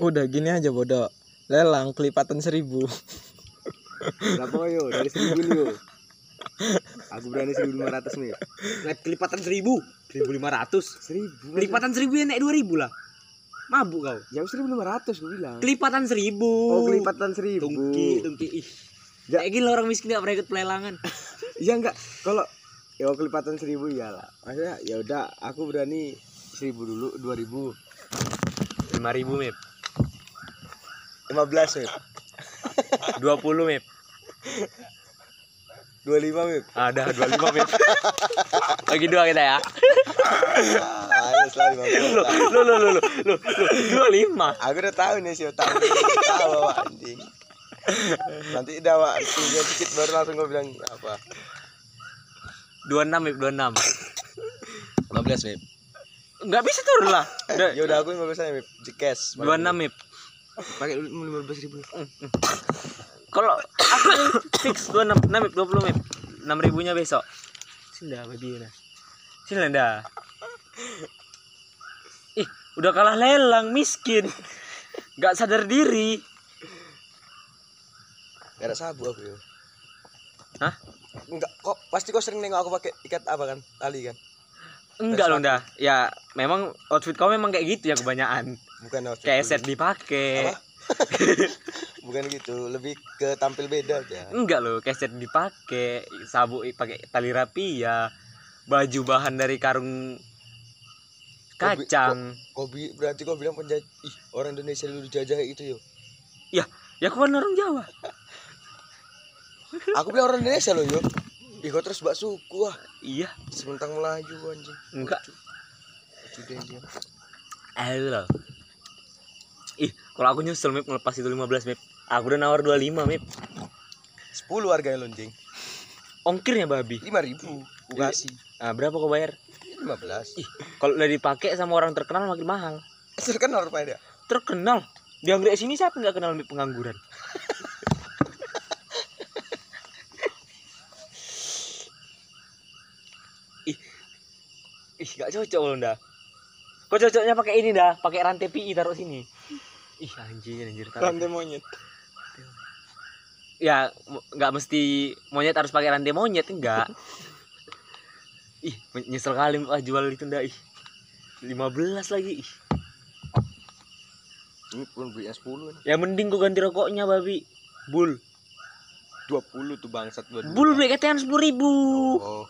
Udah gini aja bodoh. Lelang kelipatan seribu. Berapa yo? Dari seribu yo. Aku berani seribu lima ratus nih. Naik kelipatan seribu, seribu lima ratus. Seribu. Kelipatan seribu ya naik dua ribu lah. Mabuk kau. Ya seribu lima ratus gue bilang. Kelipatan seribu. Oh kelipatan seribu. Tungki, tungki. Ih. Ya. Kayak gila orang miskin gak pernah ikut pelelangan. Iya enggak. Kalau ya kelipatan seribu ya lah. Maksudnya ya udah aku berani seribu dulu dua ribu. Lima ribu mip. Lima belas mip. Dua puluh mip. Dua lima mip. Ada dua lima mip. Bagi dua kita ya. Ayo. Lu lu lu lu lu lu dua lima. Aku udah tahu nih sih tahu. Tahu anjing. Nanti udah Wak, tinggal dikit baru langsung gue bilang apa. Dua enam mip dua enam. Lima belas mip. Nggak bisa turun lah. Udah Ya udah aku lima belas aja mip. Di cash. dua enam mip. Pakai lima belas ribu. Kalau aku fix dua enam enam dua puluh mip. Enam ribunya besok. Sini dah baby nah. Sini dah. Ih, udah kalah lelang miskin. Gak sadar diri. Gak ada sabu aku ya. Hah? Enggak, kok pasti kau sering nengok aku pakai ikat apa kan? Tali kan? Enggak loh dah. Ya memang outfit kau memang kayak gitu ya kebanyakan. Bukan outfit Kayak set dipakai. Apa? Bukan gitu, lebih ke tampil beda aja. Enggak loh, keset dipakai, sabuk pakai tali rapi ya, baju bahan dari karung kacang. Kau bi berarti kau bilang penjajah ih orang Indonesia dulu dijajah gitu yo. Ya aku kan orang Jawa. Aku bilang orang Indonesia loh yo. Ih terus bak suku ah. Iya, Sementang Melayu anjing. enggak. Lucu deh dia. Eh loh. Ih, kalau aku nyusul Mip ngelepas itu 15 Mip. Aku udah nawar 25 Mip. 10 harganya lonjeng. Ongkirnya babi. 5000 ribu. Aku kasih. Nah, berapa kau bayar? 15. Ih, kalau udah dipakai sama orang terkenal makin mahal. Terkenal rupanya dia. Terkenal. Di Anggrek sini siapa nggak kenal Mip pengangguran? Ih, ih gak cocok loh dah. Kok cocoknya pakai ini dah, pakai rantai PI taruh sini. Ih anjir anjir taruh. Rantai monyet. Ya nggak mesti monyet harus pakai rantai monyet enggak. Ih nyesel kali ah, jual itu ndak ih. 15 lagi ih. Ini pun belinya 10 nih. Ya mending gua ganti rokoknya babi. Bul. 20 tuh bangsat buat. Bul beli ketean sepuluh ribu. Oh.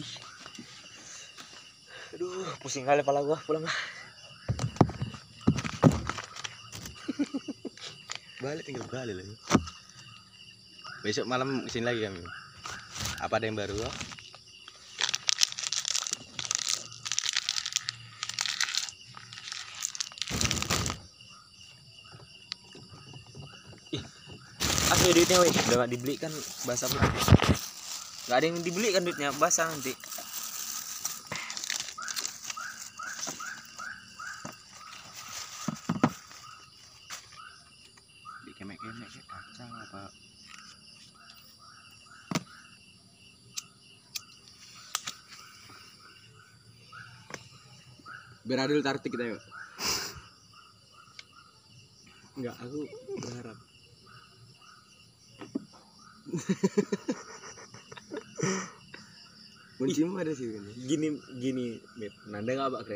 Ih. Aduh, pusing kali kepala gua pulang. Balik tinggal balik lagi. Besok malam ke sini lagi kami. Apa ada yang baru? ah? Asli duitnya weh, udah gak dibeli kan basah pun. Gak ada yang dibeli kan duitnya, basah nanti. Biar adil tartik kita yuk. Enggak, aku berharap. Kuncimu ada sih ini. Gini gini, Mip. Nanda gak bak